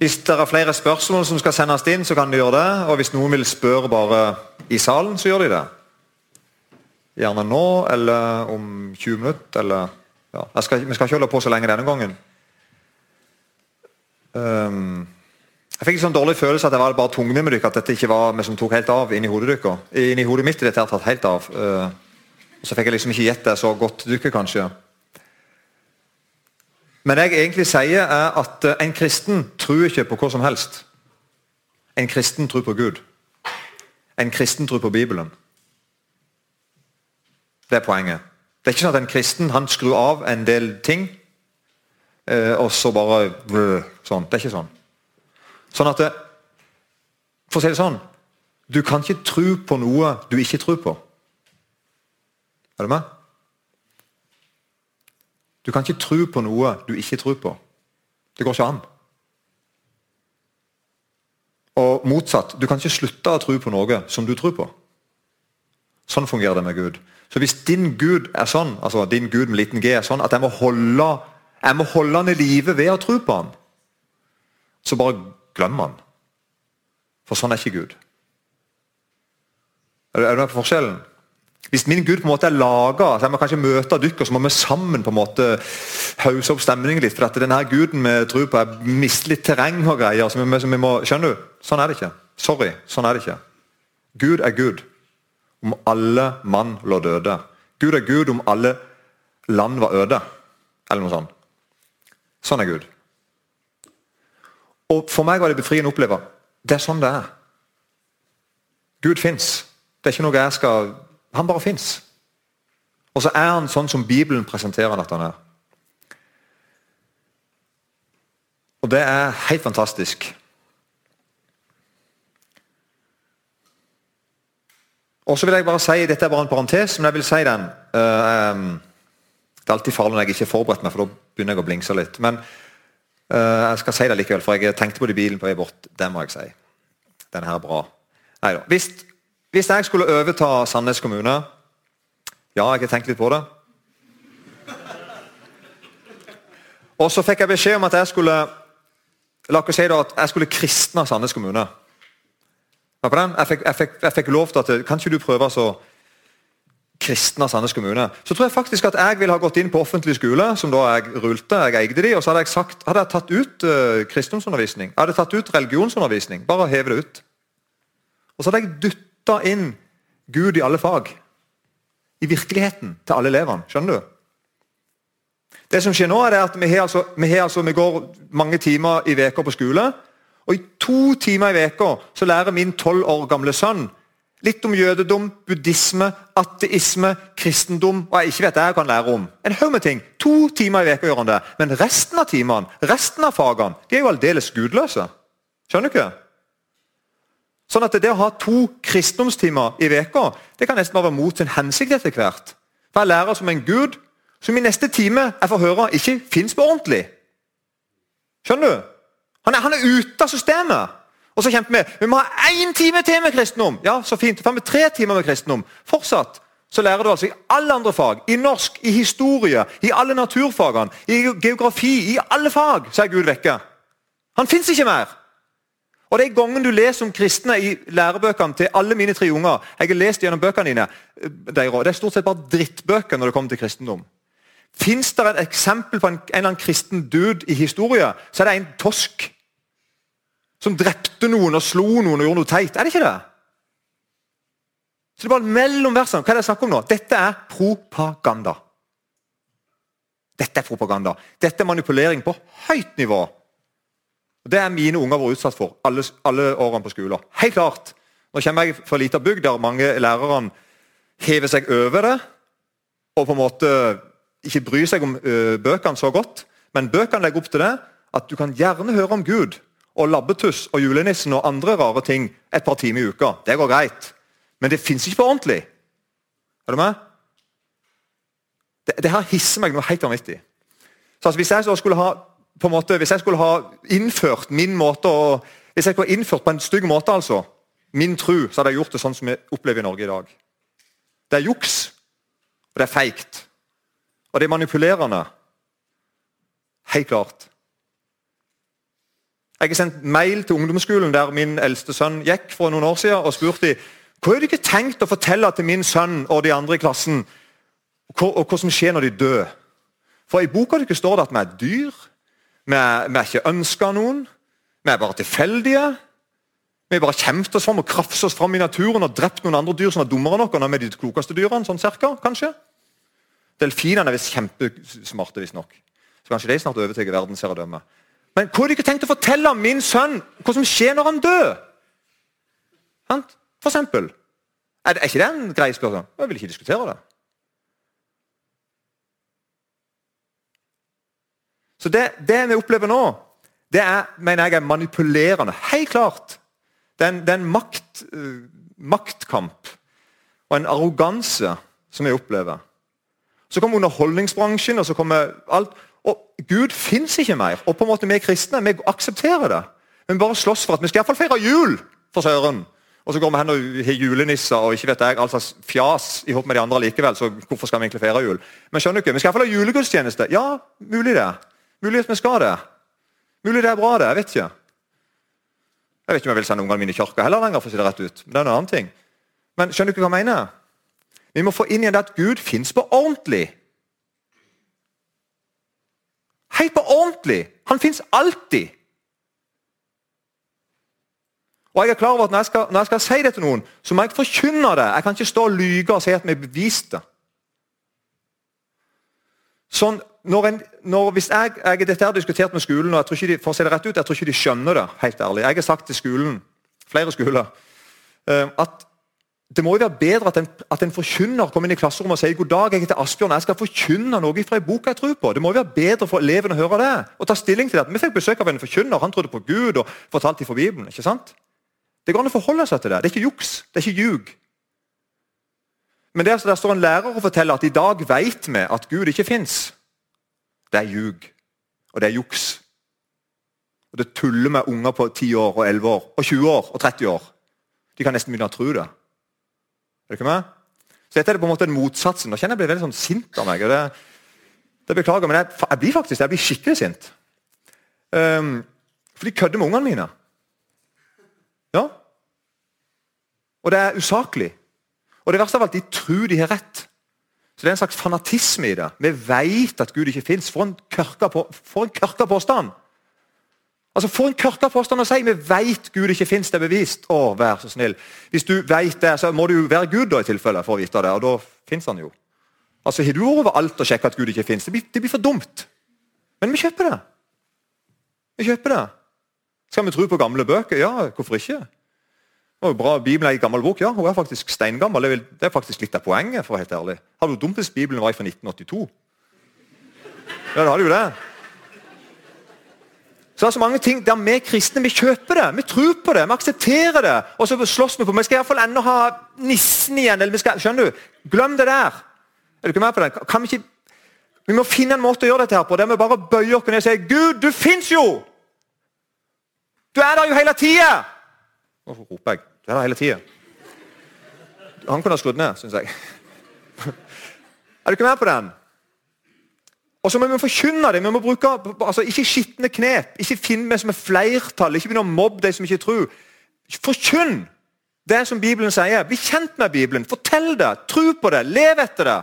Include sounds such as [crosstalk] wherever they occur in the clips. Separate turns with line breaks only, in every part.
Hvis det er flere spørsmål som skal sendes inn, så kan du gjøre det. Og hvis noen vil spørre bare i salen, så gjør de det. Gjerne nå eller om 20 minutter. Eller, ja. skal, vi skal ikke holde på så lenge denne gangen. Um, jeg fikk en sånn dårlig følelse at det var bare tungene med dere, at dette ikke var vi som tok helt av inni hodet deres. Inni hodet mitt dette tatt helt av. Uh, så fikk jeg liksom ikke gitt det så godt dere, kanskje. Men det jeg egentlig sier, er at eh, en kristen tror ikke på hva som helst. En kristen tror på Gud. En kristen tror på Bibelen. Det er poenget. Det er ikke sånn at en kristen han skrur av en del ting, eh, og så bare sånn. Det er ikke sånn. Sånn at det, For å si det sånn Du kan ikke tro på noe du ikke tror på. Er du med? Du kan ikke tro på noe du ikke tror på. Det går ikke an. Og motsatt. Du kan ikke slutte å tro på noe som du tror på. Sånn fungerer det med Gud. Så hvis din Gud er sånn, altså din Gud med liten g er sånn at jeg må holde, jeg må holde han i live ved å tro på han, så bare glem han. For sånn er ikke Gud. Er du med på forskjellen? Hvis min Gud på en måte er laga, så jeg må kanskje møte dere, så må vi sammen på en måte hause opp stemningen litt. For at denne guden vi tror på, er mister litt terreng og greier. så vi, så vi må, Skjønner du? Sånn er det ikke. Sorry, sånn er det ikke. Gud er Gud om alle mann lå døde. Gud er Gud om alle land var øde. Eller noe sånt. Sånn er Gud. Og For meg var det befriende å oppleve. Det er sånn det er. Gud fins. Det er ikke noe jeg skal han bare fins. Og så er han sånn som Bibelen presenterer at han er. Og det er helt fantastisk. Og så vil jeg bare si, Dette er bare en parentes, men jeg vil si den. Uh, det er alltid farlig når jeg ikke har forberedt meg, for da begynner jeg å blingse litt. Men uh, jeg skal si det likevel, for jeg tenkte på det i bilen på vei bort. Det må jeg si. Den her er bra. Neida. Hvis hvis jeg skulle overta Sandnes kommune Ja, jeg har tenkt litt på det. Og så fikk jeg beskjed om at jeg skulle la oss si da, at jeg skulle kristne Sandnes kommune. Jeg fikk, jeg, fikk, jeg fikk, lov til at Kan ikke du prøve å kristne Sandnes kommune? Så tror jeg faktisk at jeg ville ha gått inn på offentlig skole, som da jeg rulte, jeg eide de, og så hadde jeg, sagt, hadde jeg tatt ut uh, kristendomsundervisning. Jeg hadde tatt ut religionsundervisning. Bare heve det ut. Og så hadde jeg dytt dytta inn Gud i alle fag. I virkeligheten til alle elevene. Skjønner du? Det som skjer nå er at Vi, har altså, vi, har altså, vi går mange timer i uka på skole. og I to timer i uka lærer min tolv år gamle sønn litt om jødedom, buddhisme, ateisme, kristendom og jeg ikke vet det jeg kan lære om. En haug med ting. To timer i uka gjør han det. Men resten av timene, resten av fagene, de er jo aldeles gudløse. Skjønner du ikke? Sånn at Det å ha to kristendomstimer i veka, det kan nesten være mot sin hensikt etter hvert. For Jeg lærer som en gud som i neste time jeg får høre ikke fins på ordentlig. Skjønner du? Han er, er ute av systemet. Og så kjemper vi vi må ha én time til med kristendom. Ja, så fint. Så får vi tre timer med kristendom. Fortsatt så lærer du altså i alle andre fag. I norsk, i historie, i alle naturfagene, i geografi. I alle fag så er Gud vekke. Han fins ikke mer. Og De gangene du leser om kristne i lærebøkene til alle mine tre unger Jeg har lest gjennom bøkene dine. Det er stort sett bare drittbøker når det kommer til kristendom. Fins det et eksempel på en, en eller annen kristen dude i historie, så er det en tosk. Som drepte noen og slo noen og gjorde noe teit. Er det ikke det? Så det er bare mellom versene. Hva er det jeg snakker om nå? Dette er propaganda. Dette er propaganda. Dette er manipulering på høyt nivå. Det er mine unger vært utsatt for alle, alle, årene på skolen. Helt klart. Nå kommer jeg fra ei lita bygd der mange lærere hever seg over det og på en måte ikke bryr seg om uh, bøkene så godt. Men bøkene legger opp til det at du kan gjerne høre om Gud og labbetuss og julenissen og andre rare ting et par timer i uka. Det går greit. Men det fins ikke på ordentlig. Er du med? Det, det her hisser meg noe helt vanvittig. Så altså, Hvis jeg skulle ha på en måte, Hvis jeg skulle ha innført min måte å, Hvis jeg skulle ha innført på en stygg måte, altså, min tru, så hadde jeg gjort det sånn som vi opplever i Norge i dag. Det er juks, og det er feigt. Og det er manipulerende. Helt klart. Jeg har sendt mail til ungdomsskolen der min eldste sønn gikk for noen år siden, og spurt dem hva har du ikke tenkt å fortelle til min sønn og de andre i klassen hva, og hva som skjer når de dør. For I boka deres står det at vi er dyr, vi er, vi er ikke ønska av noen, vi er bare tilfeldige. Vi har bare kjempet oss fram og krafset oss fram i naturen og drept noen andre dyr som er dummere enn oss. Og er de klokeste dyrene, sånn cirka, kanskje. Delfinene er visst kjempesmarte, visstnok. Så kanskje de snart overtar verdensherredømmet. Men hva har de ikke tenkt å fortelle min sønn hva som skjer når han dør? For eksempel. Er, det, er ikke det en grei spørsmål? Jeg vil ikke diskutere det. Så det, det vi opplever nå, det er, mener jeg er manipulerende. Helt klart. Det er en, det er en makt, uh, maktkamp og en arroganse som vi opplever. Så kommer underholdningsbransjen, og så kommer alt. Og Gud fins ikke mer. Og på en måte vi er kristne vi aksepterer det. Men vi bare slåss for at vi skal iallfall feire jul, for søren. Og så går vi hen og har julenisser og ikke vet jeg, all slags fjas i håp med de andre likevel. så hvorfor skal vi egentlig feire jul? Men skjønner du ikke, Vi skal iallfall ha julegudstjeneste. Ja, mulig det. Mulig at vi skal det. Mulig det er bra, det. Jeg vet ikke. Jeg vet ikke om jeg vil sende ungene mine i kirka heller lenger. for å si det rett ut. Men det er en annen ting. Men skjønner du ikke hva jeg mener? Vi må få inn igjen det at Gud fins på ordentlig. Helt på ordentlig! Han fins alltid. Og jeg er klar over at når jeg, skal, når jeg, skal, si det til noen, så må jeg forkynne det. Jeg kan ikke stå og lyge og si at vi har bevist det. Sånn, når en, når, hvis jeg, jeg, Dette har diskutert med skolen, og jeg tror ikke de, for å si det rett ut, jeg tror ikke de skjønner det. helt ærlig. Jeg har sagt til skolen, flere skoler eh, at det må jo være bedre at en, at en forkynner kommer inn i klasserommet og sier god dag, jeg heter Asbjørn, jeg skal forkynne noe fra en bok jeg tror på. Det må jo være bedre for elevene å høre det og ta stilling til det. Vi fikk besøk av en forkynner, han trodde på Gud og fortalte fra Bibelen. ikke sant? Det går an å forholde seg til det. Det er ikke juks, det er ikke ljug. Men der, der står en lærer og forteller at i dag vet vi at Gud ikke fins. Det er ljug, og det er juks. Og Det tuller med unger på 10 år og 11 år og 20 år og 30 år. De kan nesten begynne å tro det. Er det ikke med? Så Dette er på en måte en motsatsen. Nå kjenner jeg blir veldig sånn sint av meg. og det, det beklager, men jeg, jeg, blir faktisk jeg blir skikkelig sint. Um, for de kødder med ungene mine. Ja. Og det er usaklig. Og det verste av alt, de tror de har rett. Så Det er en slags fanatisme i det. Vi vet at Gud ikke fins. For en kørka påstand! Altså, For en kørka påstand å si! Vi vet Gud ikke fins, det er bevist. Å, vær så snill. Hvis du vet det, så må du jo være Gud da, i tilfelle, for å vite det. Og da fins han jo. Altså, Har du over alt og sjekka at Gud ikke fins? Det, det, blir for dumt. Men vi kjøper det. Vi kjøper det. Skal vi tro på gamle bøker? Ja, hvorfor ikke? Det bra, Bibelen er en gammel bok. Ja, hun er faktisk steingammel. Det er faktisk litt av poenget. for å være helt ærlig. Hadde du dumt hvis Bibelen var fra 1982? Ja, det hadde jo det. Så det er så mange ting der vi kristne vi kjøper det, vi tror på det, vi aksepterer det. Og så slåss vi på Vi skal iallfall ennå ha nissen igjen. eller vi skal, skjønner du? Glem det der. Er du ikke med på det? Kan Vi ikke, vi må finne en måte å gjøre dette her på. Der vi bare bøyer oss ned og sier Gud, du fins jo! Du er der jo hele tida! Hvorfor roper jeg? Du er der hele tida. Han kunne ha skrudd ned, syns jeg. Er du ikke med på den? Og så må vi forkynne det. Vi må bruke altså, Ikke skitne knep. Ikke finne meg som et flertall. Ikke begynne å mobbe de som ikke tror. Forkynn det som Bibelen sier. Bli kjent med Bibelen. Fortell det. Tro på det. Lev etter det.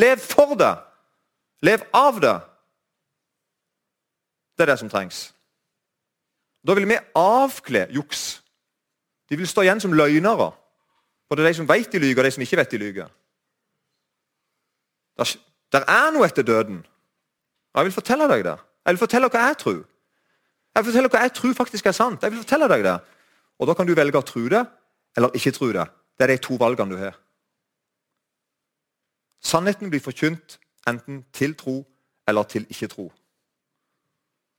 Lev for det. Lev av det. Det er det som trengs. Da vil vi avkle juks. De vil stå igjen som løgnere. Både de som vet de lyver, og de som ikke vet de lyver. Der er noe etter døden. Og Jeg vil fortelle deg det. Jeg vil fortelle hva jeg tror. Jeg vil fortelle hva jeg tror faktisk er sant. Jeg vil fortelle deg det. Og Da kan du velge å tro det eller ikke tro det. Det er de to valgene du har. Sannheten blir forkynt enten til tro eller til ikke tro.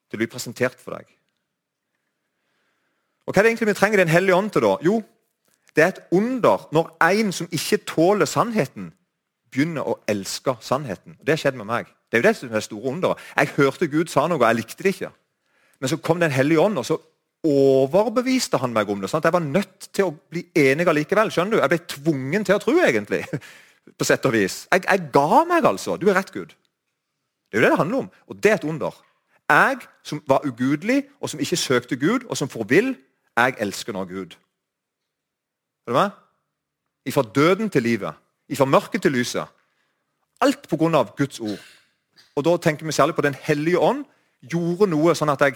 Det blir presentert for deg. Og Hva er det egentlig vi trenger Den hellige ånd til? da? Jo, det er et under når en som ikke tåler sannheten, begynner å elske sannheten. Det har skjedd med meg. Det er jo det som er det store underet. Jeg hørte Gud sa noe, og jeg likte det ikke. Men så kom Den hellige ånd, og så overbeviste han meg om det. sånn at Jeg var nødt til å bli enig allikevel. skjønner du? Jeg ble tvungen til å tro, egentlig. [laughs] På sett og vis. Jeg, jeg ga meg, altså. Du er rett, Gud. Det er jo det det handler om. Og det er et under. Jeg som var ugudelig, og som ikke søkte Gud, og som forvill, jeg elsker nå Gud. Er du med? Fra døden til livet. Fra mørket til lyset. Alt pga. Guds ord. Og Da tenker vi særlig på Den hellige ånd gjorde noe sånn at jeg,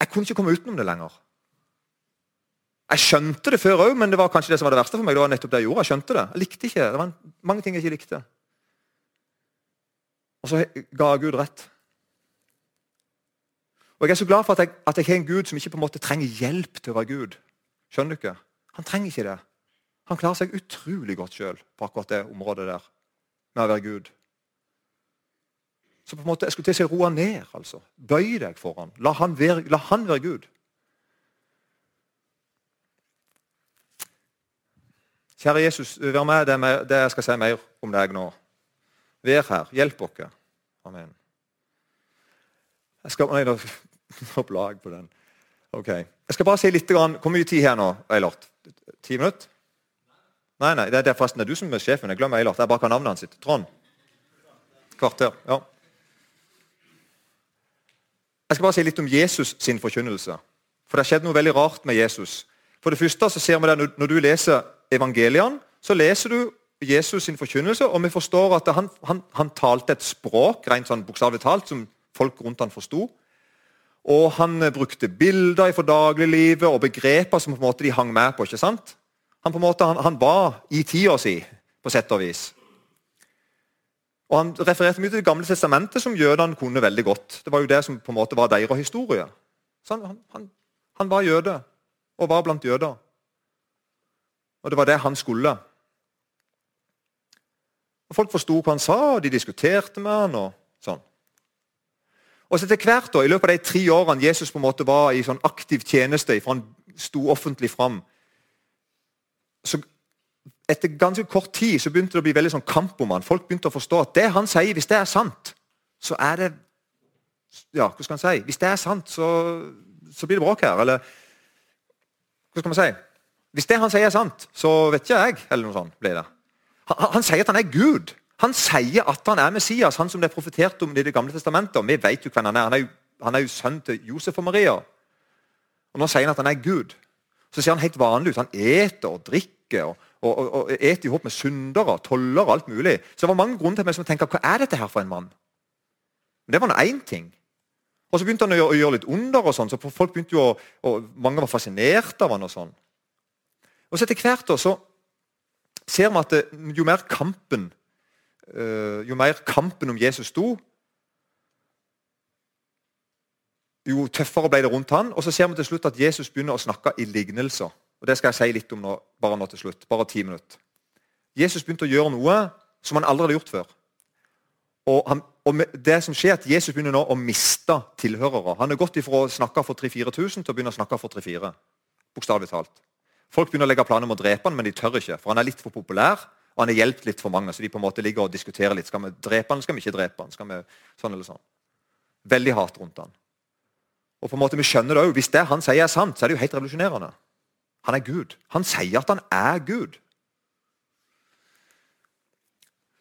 jeg kunne ikke komme utenom det lenger. Jeg skjønte det før òg, men det var kanskje det som var det verste for meg. det var nettopp det Jeg gjorde. Jeg skjønte det. Jeg likte ikke. Det var mange ting jeg ikke likte. Og så ga Gud rett. Og Jeg er så glad for at jeg, at jeg har en Gud som ikke på en måte trenger hjelp til å være Gud. Skjønner du ikke? Han trenger ikke det. Han klarer seg utrolig godt sjøl på akkurat det området der med å være Gud. Så på en måte, jeg skulle til å si roe ned. altså. Bøy deg for ham. La han være, la han være Gud. Kjære Jesus, vær med det, med det jeg skal si mer om deg nå. Vær her. Hjelp oss. Amen. Jeg skal, nei, [laughs] jeg på den. Ok. Jeg skal bare si litt grann, Hvor mye tid her nå, Eilert? Ti minutter? Nei, nei, det er forresten det er du som er sjefen. Jeg glemmer Eilert. Jeg bare kan navnet hans. Trond? Kvarter. ja. Jeg skal bare si litt om Jesus sin forkynnelse. For det har skjedd noe veldig rart med Jesus. For det første så ser vi det Når du leser evangeliene, så leser du Jesus sin forkynnelse, og vi forstår at han, han, han talte et språk rent sånn talt, som folk rundt han forsto. Og han brukte bilder fra dagliglivet og begreper som på en måte de hang med på. ikke sant? Han på en måte, han, han var i tida si, på sett og vis. Og Han refererte mye til Det gamle testamentet, som jødene kunne veldig godt. Det var jo det som på en måte var deres historie. Så han, han, han var jøde, og var blant jøder. Og det var det han skulle. Og Folk forsto hva han sa, og de diskuterte med han og sånn. Og så etter hvert da, I løpet av de tre årene Jesus på en måte var i sånn aktiv tjeneste, for han sto offentlig fram, så etter ganske kort tid så begynte det å bli veldig sånn kamp om han. Folk begynte å forstå at det han sier, hvis det er sant, så er det Ja, hva skal han si? Hvis det er sant, så, så blir det bråk her. Eller hva skal man si? Hvis det han sier, er sant, så vet ikke jeg. eller noe sånt blir det. Han, han sier at han er Gud. Han sier at han er Messias, han som det er profetert om i Det gamle testamentet. Vi vet jo hvem han er. Han er jo, han er jo sønn til Josef og Maria. Og Nå sier han at han er Gud. Så ser han helt vanlig ut. Han eter og drikker. og og, og, og et i hop med syndere, toller og alt mulig. Så det var mange grunner til meg som tenkte, hva er dette her for en mann? Men Det var nå én ting. Og Så begynte han å gjøre, å gjøre litt under, og sånn, så folk begynte jo å, og mange var fascinert av han og sånn. Og så Etter hvert da, så ser vi at det, jo mer kampen jo mer kampen om Jesus sto, jo tøffere ble det rundt han, og Så ser vi til slutt at Jesus begynner å snakke i lignelser. Og Det skal jeg si litt om nå, bare nå til slutt. Bare ti minutter. Jesus begynte å gjøre noe som han aldri hadde gjort før. Og, han, og det som skjer at Jesus begynner nå å miste tilhørere. Han er gått ifra å snakke for 3000-4000 til å begynne å snakke for 3-4. Bokstavelig talt. Folk begynner å legge planer om å drepe han, men de tør ikke. For han er litt for populær, og han har hjulpet litt for mange. Så de på en måte ligger og diskuterer litt. Skal vi drepe han, skal vi ikke drepe han? Skal vi sånn eller sånn? Veldig hat rundt han. Og på en måte vi skjønner det også, Hvis det han sier er sant, så er det jo helt revolusjonerende. Han er Gud. Han sier at han er Gud.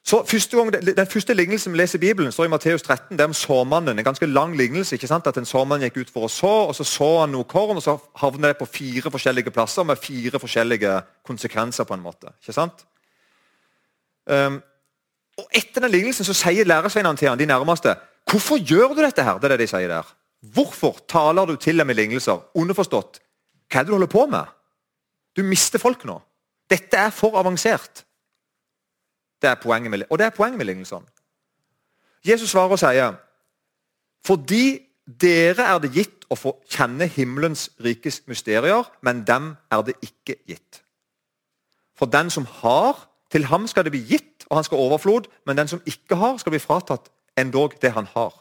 Så første gang, Den første lignelsen vi leser i Bibelen, står i Matteus 13. Det er om såmannen. En ganske lang lignelse. ikke sant? At En såmann gikk ut for å så, og så så han noe korn, og så havner det på fire forskjellige plasser med fire forskjellige konsekvenser. på en måte. ikke sant? Um, og Etter den lignelsen så sier læresveinene til han, de nærmeste, 'Hvorfor gjør du dette her?' Det er det de sier der. Hvorfor taler du til dem i lignelser? Underforstått, hva er det du holder på med? Du mister folk nå. Dette er for avansert. Det er poenget med, og det er poenget med lignelsene. Jesus svarer og sier fordi dere er det gitt å få kjenne himmelens rikes mysterier, men dem er det ikke gitt. For den som har, til ham skal det bli gitt, og han skal overflod, men den som ikke har, skal bli fratatt endog det han har.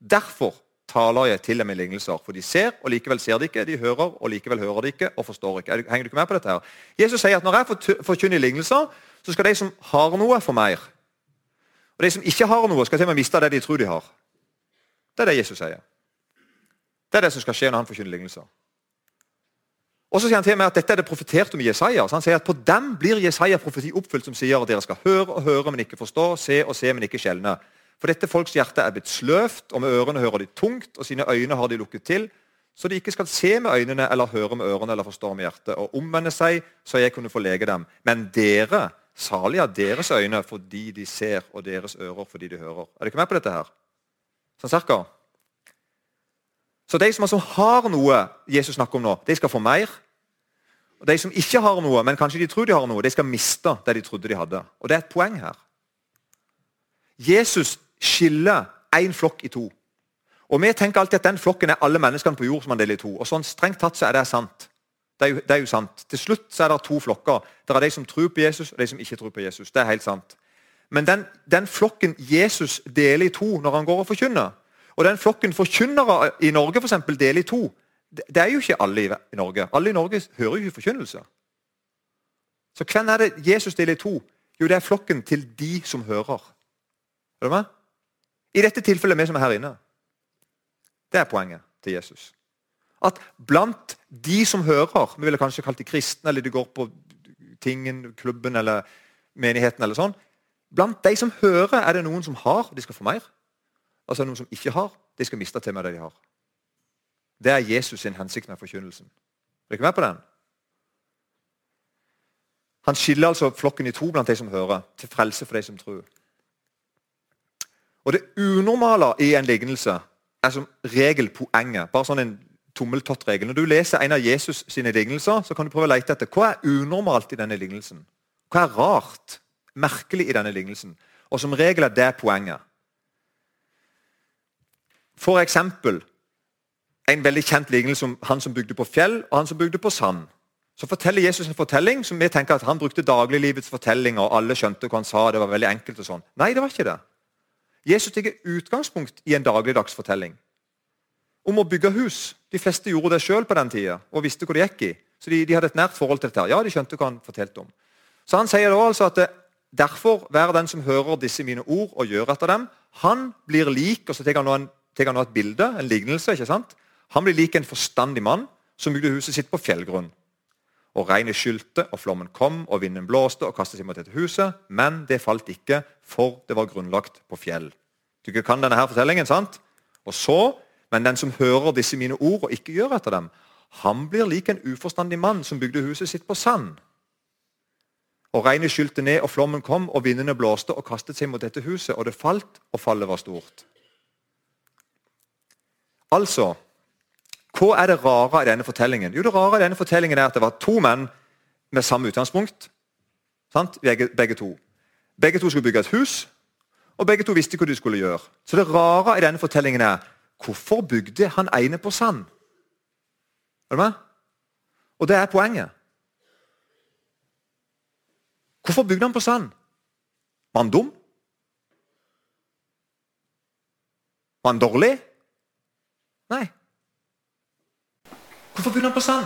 Derfor taler jeg til dem i lignelser. For de ser, og likevel ser de ikke. De hører, og likevel hører de ikke, og forstår ikke. Henger du ikke med på dette? her? Jesus sier at når jeg forkynner lignelser, så skal de som har noe, få mer. Og de som ikke har noe, skal til og med miste det de tror de har. Det er det Jesus sier. Det er det som skal skje når han forkynner lignelser. Og så sier han til meg at Dette er det profetert om Jesaja. Så han sier at På dem blir Jesaja profeti oppfylt, som sier at dere skal høre og høre, men ikke forstå, se og se, men ikke skjelne. For dette folks hjerte er blitt sløvt, og med ørene hører de tungt, og sine øyne har de lukket til, så de ikke skal se med øynene eller høre med ørene eller forstå med hjertet, og omvende seg, så jeg kunne få lege dem. Men dere, salig av deres øyne fordi de ser, og deres ører fordi de hører. Er dere med på dette her? Sånn cirka? Så de som altså har noe Jesus snakker om nå, de skal få mer. Og De som ikke har noe, men kanskje de tror de har noe, de skal miste det de trodde de hadde. Og Det er et poeng her. Jesus skiller én flokk i to. Og Vi tenker alltid at den flokken er alle menneskene på jord som han deler i to. Og sånn Strengt tatt så er det sant. Det er, jo, det er, jo, sant. Til slutt så er det to flokker. Det er de som tror på Jesus, og de som ikke tror på Jesus. Det er helt sant. Men den, den flokken Jesus deler i to når han går og forkynner, og den flokken forkynnere i Norge for eksempel, deler i to, det, er jo ikke alle i, Norge. Alle i Norge hører jo ikke forkynnelse. Så hvem er det Jesus deler i to? Jo, det er flokken til de som hører. Er du med? I dette tilfellet vi som er her inne. Det er poenget til Jesus. At blant de som hører Vi ville kanskje kalt de kristne, eller de går på tingen, klubben eller menigheten. eller sånn, Blant de som hører, er det noen som har, de skal få mer. Altså noen som ikke har, de skal miste til med det de har. Det er Jesus sin hensikt med forkynnelsen. Er dere med på den? Han skiller altså flokken i to blant de som hører, til frelse for de som tror. Og Det unormale i en lignelse er som regel poenget. Bare sånn en tommeltottregel. Når du leser en av Jesus sine lignelser, så kan du prøve å lete etter hva er unormalt i denne lignelsen. Hva er rart, merkelig i denne lignelsen? Og som regel er det poenget. For eksempel en veldig kjent lignelse om han som bygde på fjell, og han som bygde på sand. Så forteller Jesus en fortelling som vi tenker at han brukte dagliglivets fortellinger, og alle skjønte hva han sa. det var veldig enkelt og sånn. Nei, det var ikke det. Jesus tar utgangspunkt i en dagligdags fortelling om å bygge hus. De fleste gjorde det sjøl på den tida og visste hvor det gikk i. Så de, de, hadde et nært forhold til dette. Ja, de skjønte hva han fortalte om. Så han sier da altså at det, derfor vær den som hører disse mine ord og gjør etter dem, han blir lik og så tar han nå et bilde, en lignelse. ikke sant? Han blir lik en forstandig mann som bygde huset sitt på fjellgrunn. Og regnet skylte, og flommen kom, og vinden blåste og kastet seg mot dette huset. Men det falt ikke, for det var grunnlagt på fjell. Du kan denne her fortellingen, sant? Og så, Men den som hører disse mine ord og ikke gjør etter dem, han blir lik en uforstandig mann som bygde huset sitt på sand. Og Regnet skylte ned, og flommen kom, og vindene blåste og kastet seg mot dette huset, og det falt, og fallet var stort. Altså hva er det rare i denne fortellingen? Jo, Det rare i denne fortellingen er at det var to menn med samme utgangspunkt. Begge, begge, to. Begge to skulle bygge et hus, og begge to visste hva de skulle gjøre. Så det rare i denne fortellingen er hvorfor bygde han ene på sand? Er du med? Og det er poenget. Hvorfor bygde han på sand? Var han dum? Var han dårlig? Nei. Hvorfor begynner han på sand?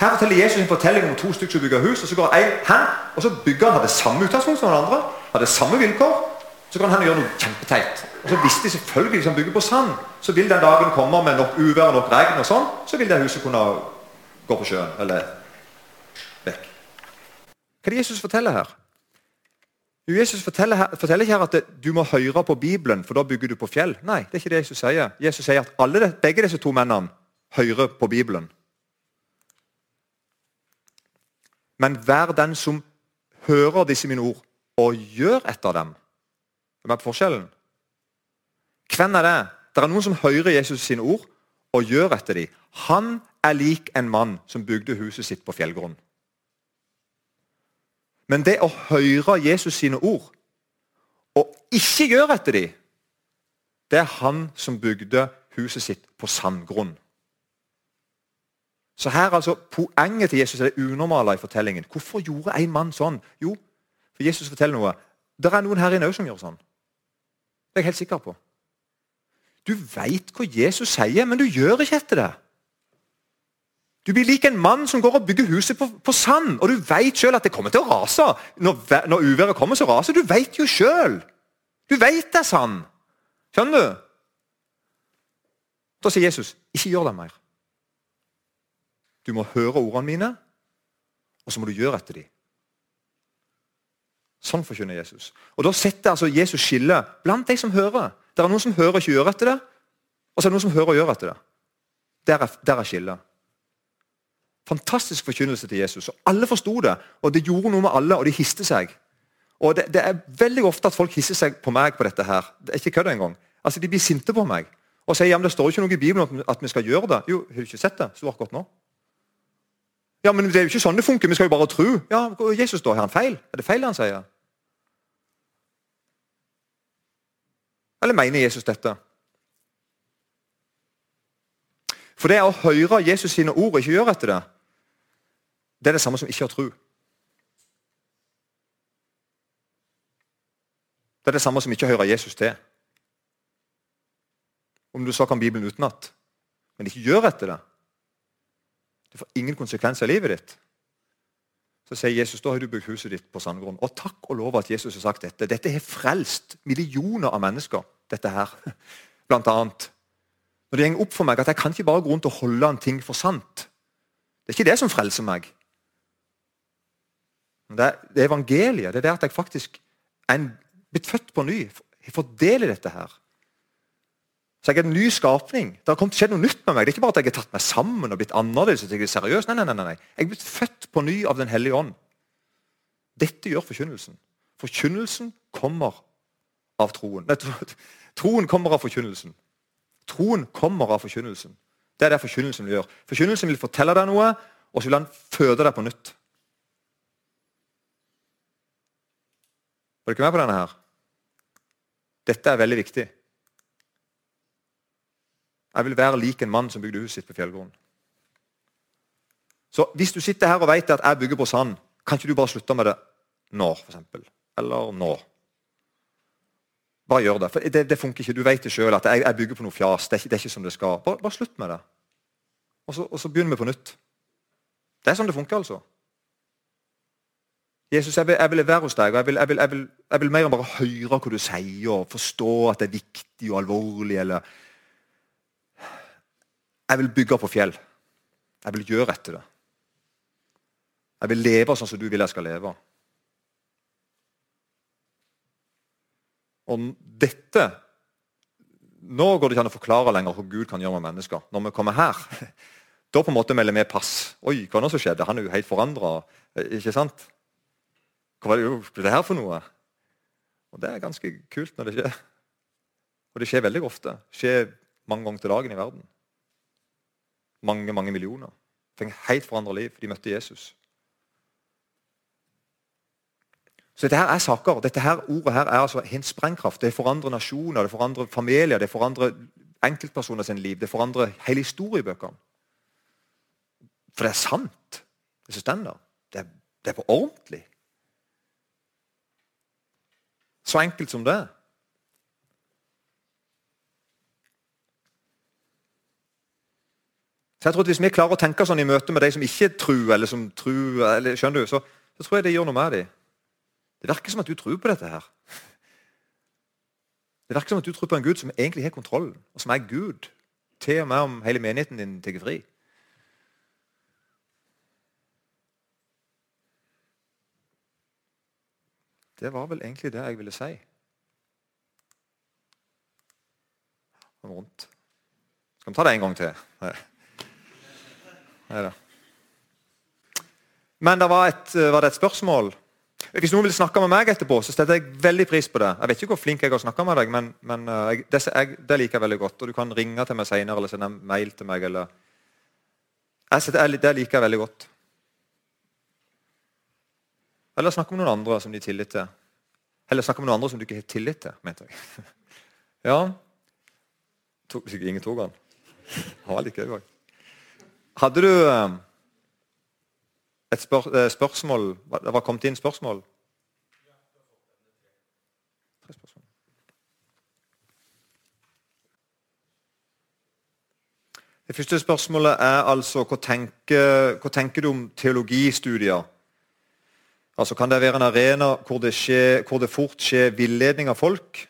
Her forteller Jesus en fortelling om to stykker som bygger hus. og Så går en hen, og så bygger han hadde samme utgangspunkt som den andre. hadde samme vilkår. Så kan han gjøre noe kjempeteit. Og så visste de selvfølgelig Hvis han bygger på sand, så vil den dagen komme med nok uvær og nok regn, og sånn, så vil det huset kunne gå på sjøen. Eller vekk. Hva er det Jesus forteller her? Jesus forteller, her, forteller ikke her at det, du må høre på Bibelen, for da bygger du på fjell. Nei, det er ikke det Jesus sier. Jesus sier at alle, begge disse to mennene hører på Bibelen. Men vær den som hører disse mine ord, og gjør etter dem. Hva er forskjellen? Hvem er det? Det er noen som hører Jesus sine ord og gjør etter dem. Han er lik en mann som bygde huset sitt på fjellgrunn. Men det å høre Jesus sine ord og ikke gjøre etter dem, det er han som bygde huset sitt på sandgrunn. Så her altså, Poenget til Jesus er det unormale i fortellingen. Hvorfor gjorde en mann sånn? Jo, for Jesus forteller noe. Det er noen her inne som gjør sånn. Det er jeg helt sikker på. Du veit hva Jesus sier, men du gjør ikke etter det. Du blir lik en mann som går og bygger huset på, på sand, og du veit sjøl at det kommer til å rase. Når, når uværet kommer, så raser Du veit jo sjøl. Du veit det er sand. Skjønner du? Da sier Jesus, ikke gjør det mer. Du må høre ordene mine, og så må du gjøre etter dem. Sånn forkynner Jesus. Og Da setter altså Jesus skille blant de som hører. Det er noen som hører og ikke gjør etter det, og så er det noen som hører og gjør etter det. Der er, der er skillet. Fantastisk forkynnelse til Jesus. og Alle forsto det, og det gjorde noe med alle, og de histe seg. Og det, det, er veldig ofte at folk hisser seg på meg på dette her. Det er ikke kødd engang. Altså, De blir sinte på meg og sier ja, men det står ikke noe i Bibelen at vi skal gjøre det. Jo, har du ikke sett det? Står akkurat nå. Ja, men det er jo ikke sånn det funker. Vi skal jo bare tro. Ja, Jesus da, Har han feil? Er det feil han sier? Eller mener Jesus dette? For det å høre Jesus sine ord og ikke gjøre etter det, det er det samme som ikke å tro. Det er det samme som ikke å høre Jesus til. Om du så kan Bibelen utenat, men ikke gjør etter det. Det får ingen konsekvenser i livet ditt. Så sier Jesus da har du bygd huset ditt på sandgrunn. Og takk og lov at Jesus har sagt dette. Dette har frelst millioner av mennesker. dette her, [laughs] blant annet. Når det går opp for meg at jeg kan ikke bare gå rundt og holde en ting for sant. Det er ikke det som frelser meg. Er, det er evangeliet. Det er det at jeg faktisk er blitt født på ny. Jeg får del i dette her. Så jeg er en ny skapning. Det har skjedd noe nytt med meg. Det er ikke bare at jeg har tatt meg sammen og blitt annerledes. og jeg er seriøs. Nei, nei, nei, nei. Jeg er blitt født på ny av Den hellige ånd. Dette gjør forkynnelsen. Forkynnelsen kommer av troen. Nei, troen kommer av forkynnelsen. Troen kommer av forkynnelsen. Det er det forkynnelsen vil gjøre. Forkynnelsen vil fortelle deg noe, og så vil han føde deg på nytt. Var ikke med på denne her? Dette er veldig viktig. Jeg vil være lik en mann som bygde huset sitt på fjellgrunn. Så hvis du sitter her og vet at jeg bygger på sand, kan ikke du bare slutte med det nå, f.eks.? Eller nå? Bare gjør det. For det, det funker ikke. Du vet det sjøl at jeg, jeg, bygger på noe fjas. Det er, ikke, det er ikke som det skal. Bare, bare slutt med det. Og så, og så, begynner vi på nytt. Det er sånn det funker, altså. Jesus, jeg vil, jeg vil være hos deg, og jeg vil, jeg, vil, jeg vil, mer enn bare høre hva du sier, og forstå at det er viktig og alvorlig. eller Jeg vil bygge på fjell. Jeg vil gjøre etter det. Jeg vil leve sånn som du vil jeg skal leve. Og dette Nå går det ikke an å forklare lenger hva Gud kan gjøre med mennesker. Når vi kommer her, [laughs] da på en måte melder vi pass. Oi, hva nå som skjedde? Han er jo helt forandra. Ikke sant? Hva det, det her for noe? Og Det er ganske kult når det skjer. Og det skjer veldig ofte. Det skjer mange ganger til dagen i verden. Mange, mange millioner. Fikk helt forandra liv. De møtte Jesus. Så dette her er saker. Dette her ordet her er altså en sprengkraft. Det forandrer nasjoner, det forandrer familier, det forandrer enkeltpersoner sin liv. Det forandrer hele historiebøkene. For det er sant, det som står Det, det er på ordentlig. Så enkelt som det. Så jeg tror at Hvis vi klarer å tenke sånn i møte med de som ikke tror, eller som tror, eller, skjønner du, så, så tror jeg det gjør noe med dem. Det virker som at du tror på dette her. Det virker som at du tror på en Gud som egentlig har kontrollen, og som er Gud. Til og med om hele menigheten din tar fri. Det var vel egentlig det jeg ville si. Rundt. Skal vi ta det en gang til? Nei. Nei Men det var, et, var det et spørsmål? Hvis noen vil snakke med meg etterpå, så setter jeg veldig pris på det. Jeg vet ikke hvor flink jeg har snakka med deg, men, men uh, jeg, det, jeg, det, liker jeg veldig godt. Og du kan ringe til meg senere eller sende en mail til meg. Eller... Setter, det liker jeg veldig godt. Eller snakke med noen andre som de har tillit til. Eller snakke med noen andre som du ikke har tillit til, mente jeg. [laughs] ja. Ingen tok? Han var like gøy òg. Hadde du uh, et spør eh, spørsmål Det var kommet inn spørsmål? Det første spørsmålet er altså hva tenker, hva tenker du om teologistudier? Altså, Kan det være en arena hvor det, skjer, hvor det fort skjer villedning av folk?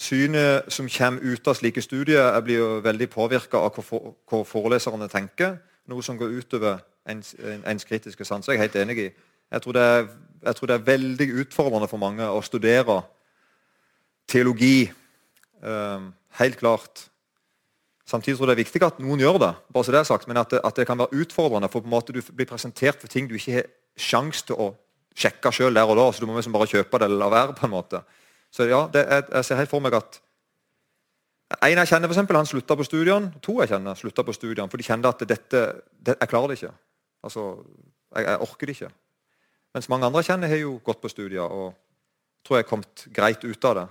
Synet som kommer ut av slike studier, blir jo veldig påvirka av hva, foreleserne tenker. Noe som går utover ens, ens kritiske sans. Jeg er helt enig i. Jeg tror, er, jeg tror, det er, veldig utfordrende for mange å studere teologi. Um, helt klart. Samtidig tror jeg det er viktig at noen gjør det, bare så det er sagt, men at det, at det kan være utfordrende. for på en måte Du blir presentert for ting du ikke har sjanse til å sjekke sjøl der og da. så Du må liksom bare kjøpe det eller la være. på en måte. Så ja, er, Jeg ser helt for meg at En jeg kjenner, for eksempel, han slutta på studiene. To jeg kjenner slutta på studiene, for de kjente at dette, det, jeg klarer det ikke. Altså, jeg, jeg, orker det ikke. Mens mange andre jeg kjenner, har jo gått på studier og tror jeg har kommet greit ut av det.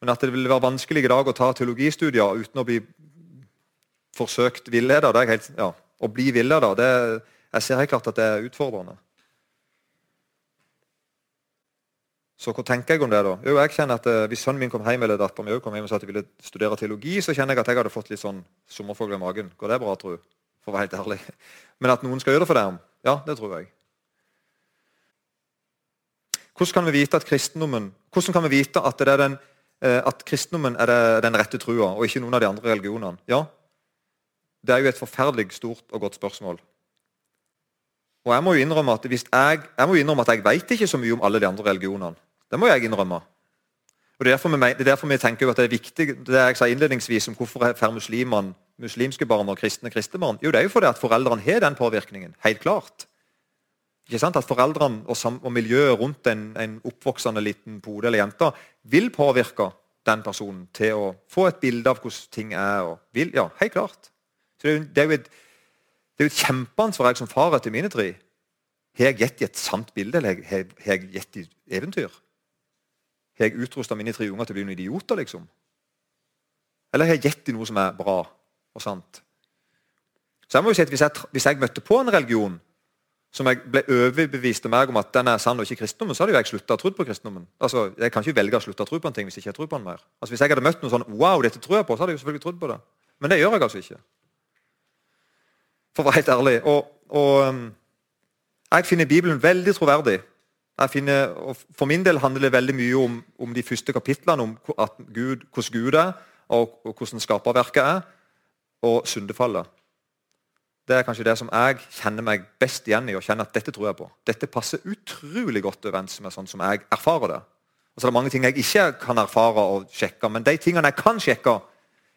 Men at det vil være vanskelig i dag å ta teologistudier uten å bli forsøkt villeda ja, Å bli villeda, jeg ser helt klart at det er utfordrende. Så hva tenker jeg om det? da? Jo, jeg kjenner at uh, Hvis sønnen min kom hjem eller datteren min kom hjem og sa at de ville studere teologi, så kjenner jeg at jeg hadde fått litt sånn sommerfugl i magen. Går det bra, tro? For å være helt ærlig. [laughs] Men at noen skal gjøre det for dem, ja, det tror jeg. Hvordan kan vi vite at kristendommen vi vite at, det er den, uh, at kristendommen er den rette trua, og ikke noen av de andre religionene? Ja, Det er jo et forferdelig stort og godt spørsmål. Og jeg må jo innrømme at, jeg, jeg, må innrømme at jeg vet ikke så mye om alle de andre religionene. Det må jeg innrømme. Og Det er derfor vi, er tenker at det er viktig, det jeg sa innledningsvis om hvorfor får muslimene muslimske barn og kristne kristne barn. Jo, det er jo fordi at foreldrene har den påvirkningen. Helt klart. Ikke sant? At Foreldrene og, og miljøet rundt en, en, oppvoksende liten pode eller jente vil påvirke den personen til å få et bilde av hvordan ting er. Og vil, ja, Helt klart. Så det det er jo et, det er jo et kjempeansvar jeg som far til mine tre. Har jeg gitt i et sant bilde, eller har jeg gitt i eventyr? Har jeg utrusta mine tre unger til å bli noen idioter, liksom? Eller har jeg gitt i noe som er bra og sant? Så jeg må jo si at Hvis jeg, hvis jeg møtte på en religion som jeg ble overbevist meg om at den er sann og ikke kristendommen, så hadde jo jeg slutta å tro på kristendommen. Altså, Jeg kan ikke velge å slutte å tro på en ting hvis jeg ikke tror på den mer. Altså, Hvis jeg hadde møtt noe sånn wow, dette tror jeg på, så hadde jeg jo selvfølgelig trodd på det. Men det gjør jeg altså ikke. For å være helt ærlig. Og, og um, jeg finner Bibelen veldig troverdig. Finner, for min del handler det veldig mye om, om de første kapitlene, om Gud, hvordan Gud er, og, og hvordan skaperverket er, og syndefallet. Det er kanskje det som jeg kjenner meg best igjen i, og kjenner at dette tror jeg på. Dette passer utrolig godt overens med sånn som jeg erfarer det. Og så er det mange ting jeg ikke kan erfare og sjekke, men de tingene jeg kan sjekke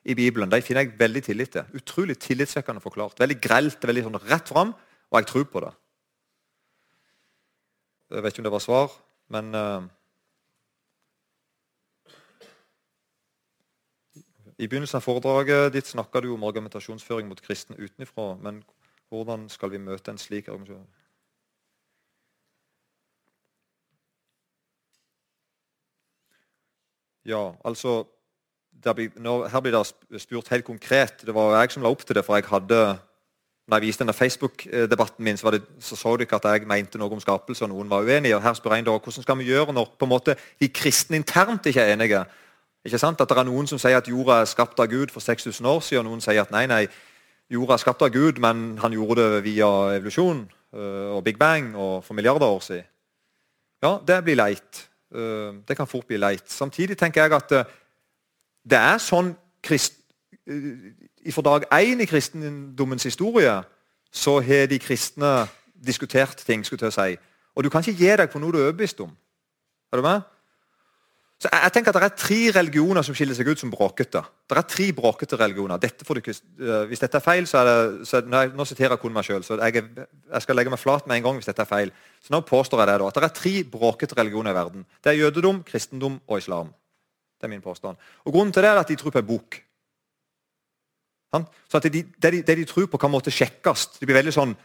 i Bibelen, de finner jeg veldig tillit til. Utrolig tillitsvekkende forklart. Veldig grelt, veldig sånn rett fram, og jeg tror på det. Jeg vet ikke om det var svar, men uh, I begynnelsen av foredraget ditt snakka du om argumentasjonsføring mot kristne utenfra. Men hvordan skal vi møte en slik argumentasjon? Ja, altså blir, nå, Her blir det spurt helt konkret. Det var jeg som la opp til det, for jeg hadde når jeg viste denne Facebook-debatten min, så, det, så, så dere at jeg mente noe om skapelse, og noen var uenige. og her spør jeg da, Hvordan skal vi gjøre når på en måte de kristne internt ikke er enige? Ikke sant? At det er Noen som sier at jorda er skapt av Gud for 6000 år siden, og noen sier at nei, nei, jorda er skapt av Gud, men han gjorde det via evolusjon øh, og Big Bang og for milliarder år siden. Ja, det blir leit. Øh, det kan fort bli leit. Samtidig tenker jeg at øh, det er sånn krist, fra dag én i kristendommens historie så har de kristne diskutert ting. skulle jeg si. Og du kan ikke gi deg på noe du er overbevist om. Er du med? Så jeg, jeg tenker at Det er tre religioner som skiller seg ut som bråkete. Det er tre bråkete religioner. Dette du, uh, hvis dette er feil, så er det så, nei, Nå siterer jeg kun meg sjøl, så jeg, jeg, skal legge meg flat med en gang hvis dette er feil. Så nå påstår jeg det da, at det er tre bråkete religioner i verden. Det er jødedom, kristendom og islam. Det er min påstand. Og Grunnen til det er at de tror på en bok. Så at det de, det, de, tror på, kan måtte sjekkes. Det blir veldig sånn,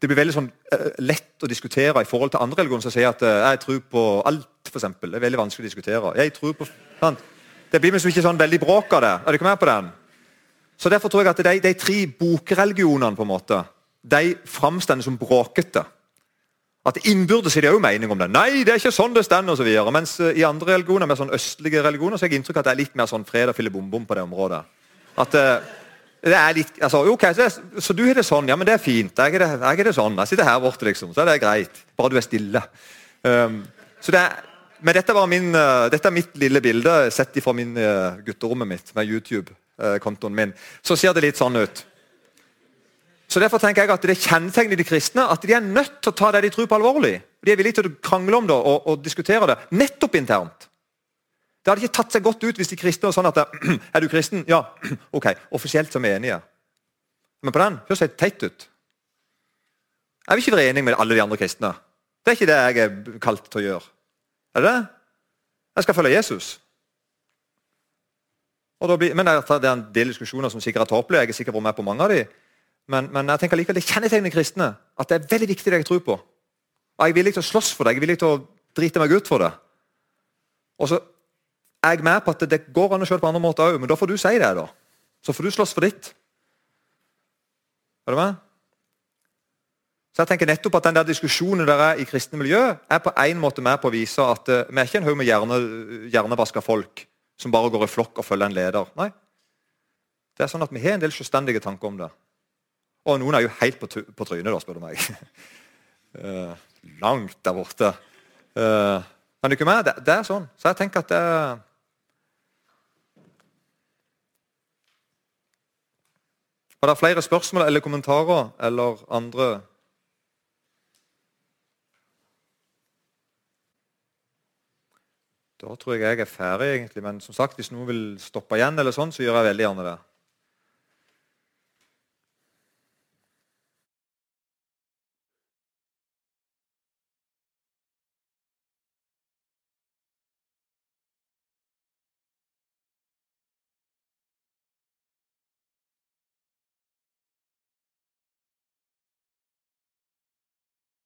det blir veldig sånn uh, lett å diskutere i forhold til andre religioner som sier at uh, jeg tror på alt. Eksempel. det er veldig vanskelig å diskutere. Jeg tror på, sant? Det blir liksom ikke sånn veldig bråk av det. Er du ikke med på den? Så Derfor tror jeg at de, de tre bokreligionene på en måte, de framstår som bråkete. At Innbyrdes er det òg mening om det. Nei, det er ikke sånn det så videre. Mens uh, i andre religioner, mer sånn østlige religioner så har jeg inntrykk av at det er litt mer sånn fred og fillebom-bom på det området. At... Uh, det er litt, altså, ok, så, det, så, du har det sånn. Ja, men det er fint. Jeg har det, det sånn. Jeg sitter her borte, liksom. Så er det greit. Bare du er stille. Um, så det er, men dette, min, uh, dette, er mitt lille bilde sett ifra min uh, gutterommet mitt med YouTube-kontoen min. Så ser det litt sånn ut. Så Derfor tenker jeg at det er kjennetegnet i de kristne at de er nødt til å ta det de tror på, alvorlig. De er villige til å krangle om det og, og diskutere det, nettopp internt. Det hadde ikke tatt seg godt ut hvis de kristne var sånn at [clears throat] Er du kristen? Ja. [clears throat] Ok. Offisielt så er vi enige. Men på den høres helt teit ut. Jeg vil ikke være enig med alle de andre kristne. Det er ikke det jeg er kalt til å gjøre. Er det det? Jeg skal følge Jesus. Blir, men Det er en del diskusjoner som sikkert er tåpelige. Jeg er sikkert vært med på mange av de. Men, men jeg tenker likevel det kjennetegner kristne at det er veldig viktig det jeg tror på. Og Jeg er villig til å slåss for det. Jeg er villig til å drite meg ut for det. Og så er jeg med på at det går an å kjøre på andre måter òg, men da får du si det. da. Så får du slåss for ditt. Er du med? Så jeg tenker nettopp at den der Diskusjonen der er i kristne miljø er på en måte med på å vise at uh, vi er ikke en haug med hjerne, hjernevaska folk som bare går i flokk og følger en leder. Nei. Det er sånn at Vi har en del selvstendige tanker om det. Og noen er jo helt på, på trynet, da, spør du meg. uh, [laughs] langt der borte. Uh, men ikke med? Det, det, er sånn. Så jeg tenker at det Var det flere spørsmål eller kommentarer eller andre Da tror jeg jeg er ferdig, egentlig. Men som sagt, hvis noen vil stoppe igjen, eller sånn, så gjør jeg veldig gjerne det.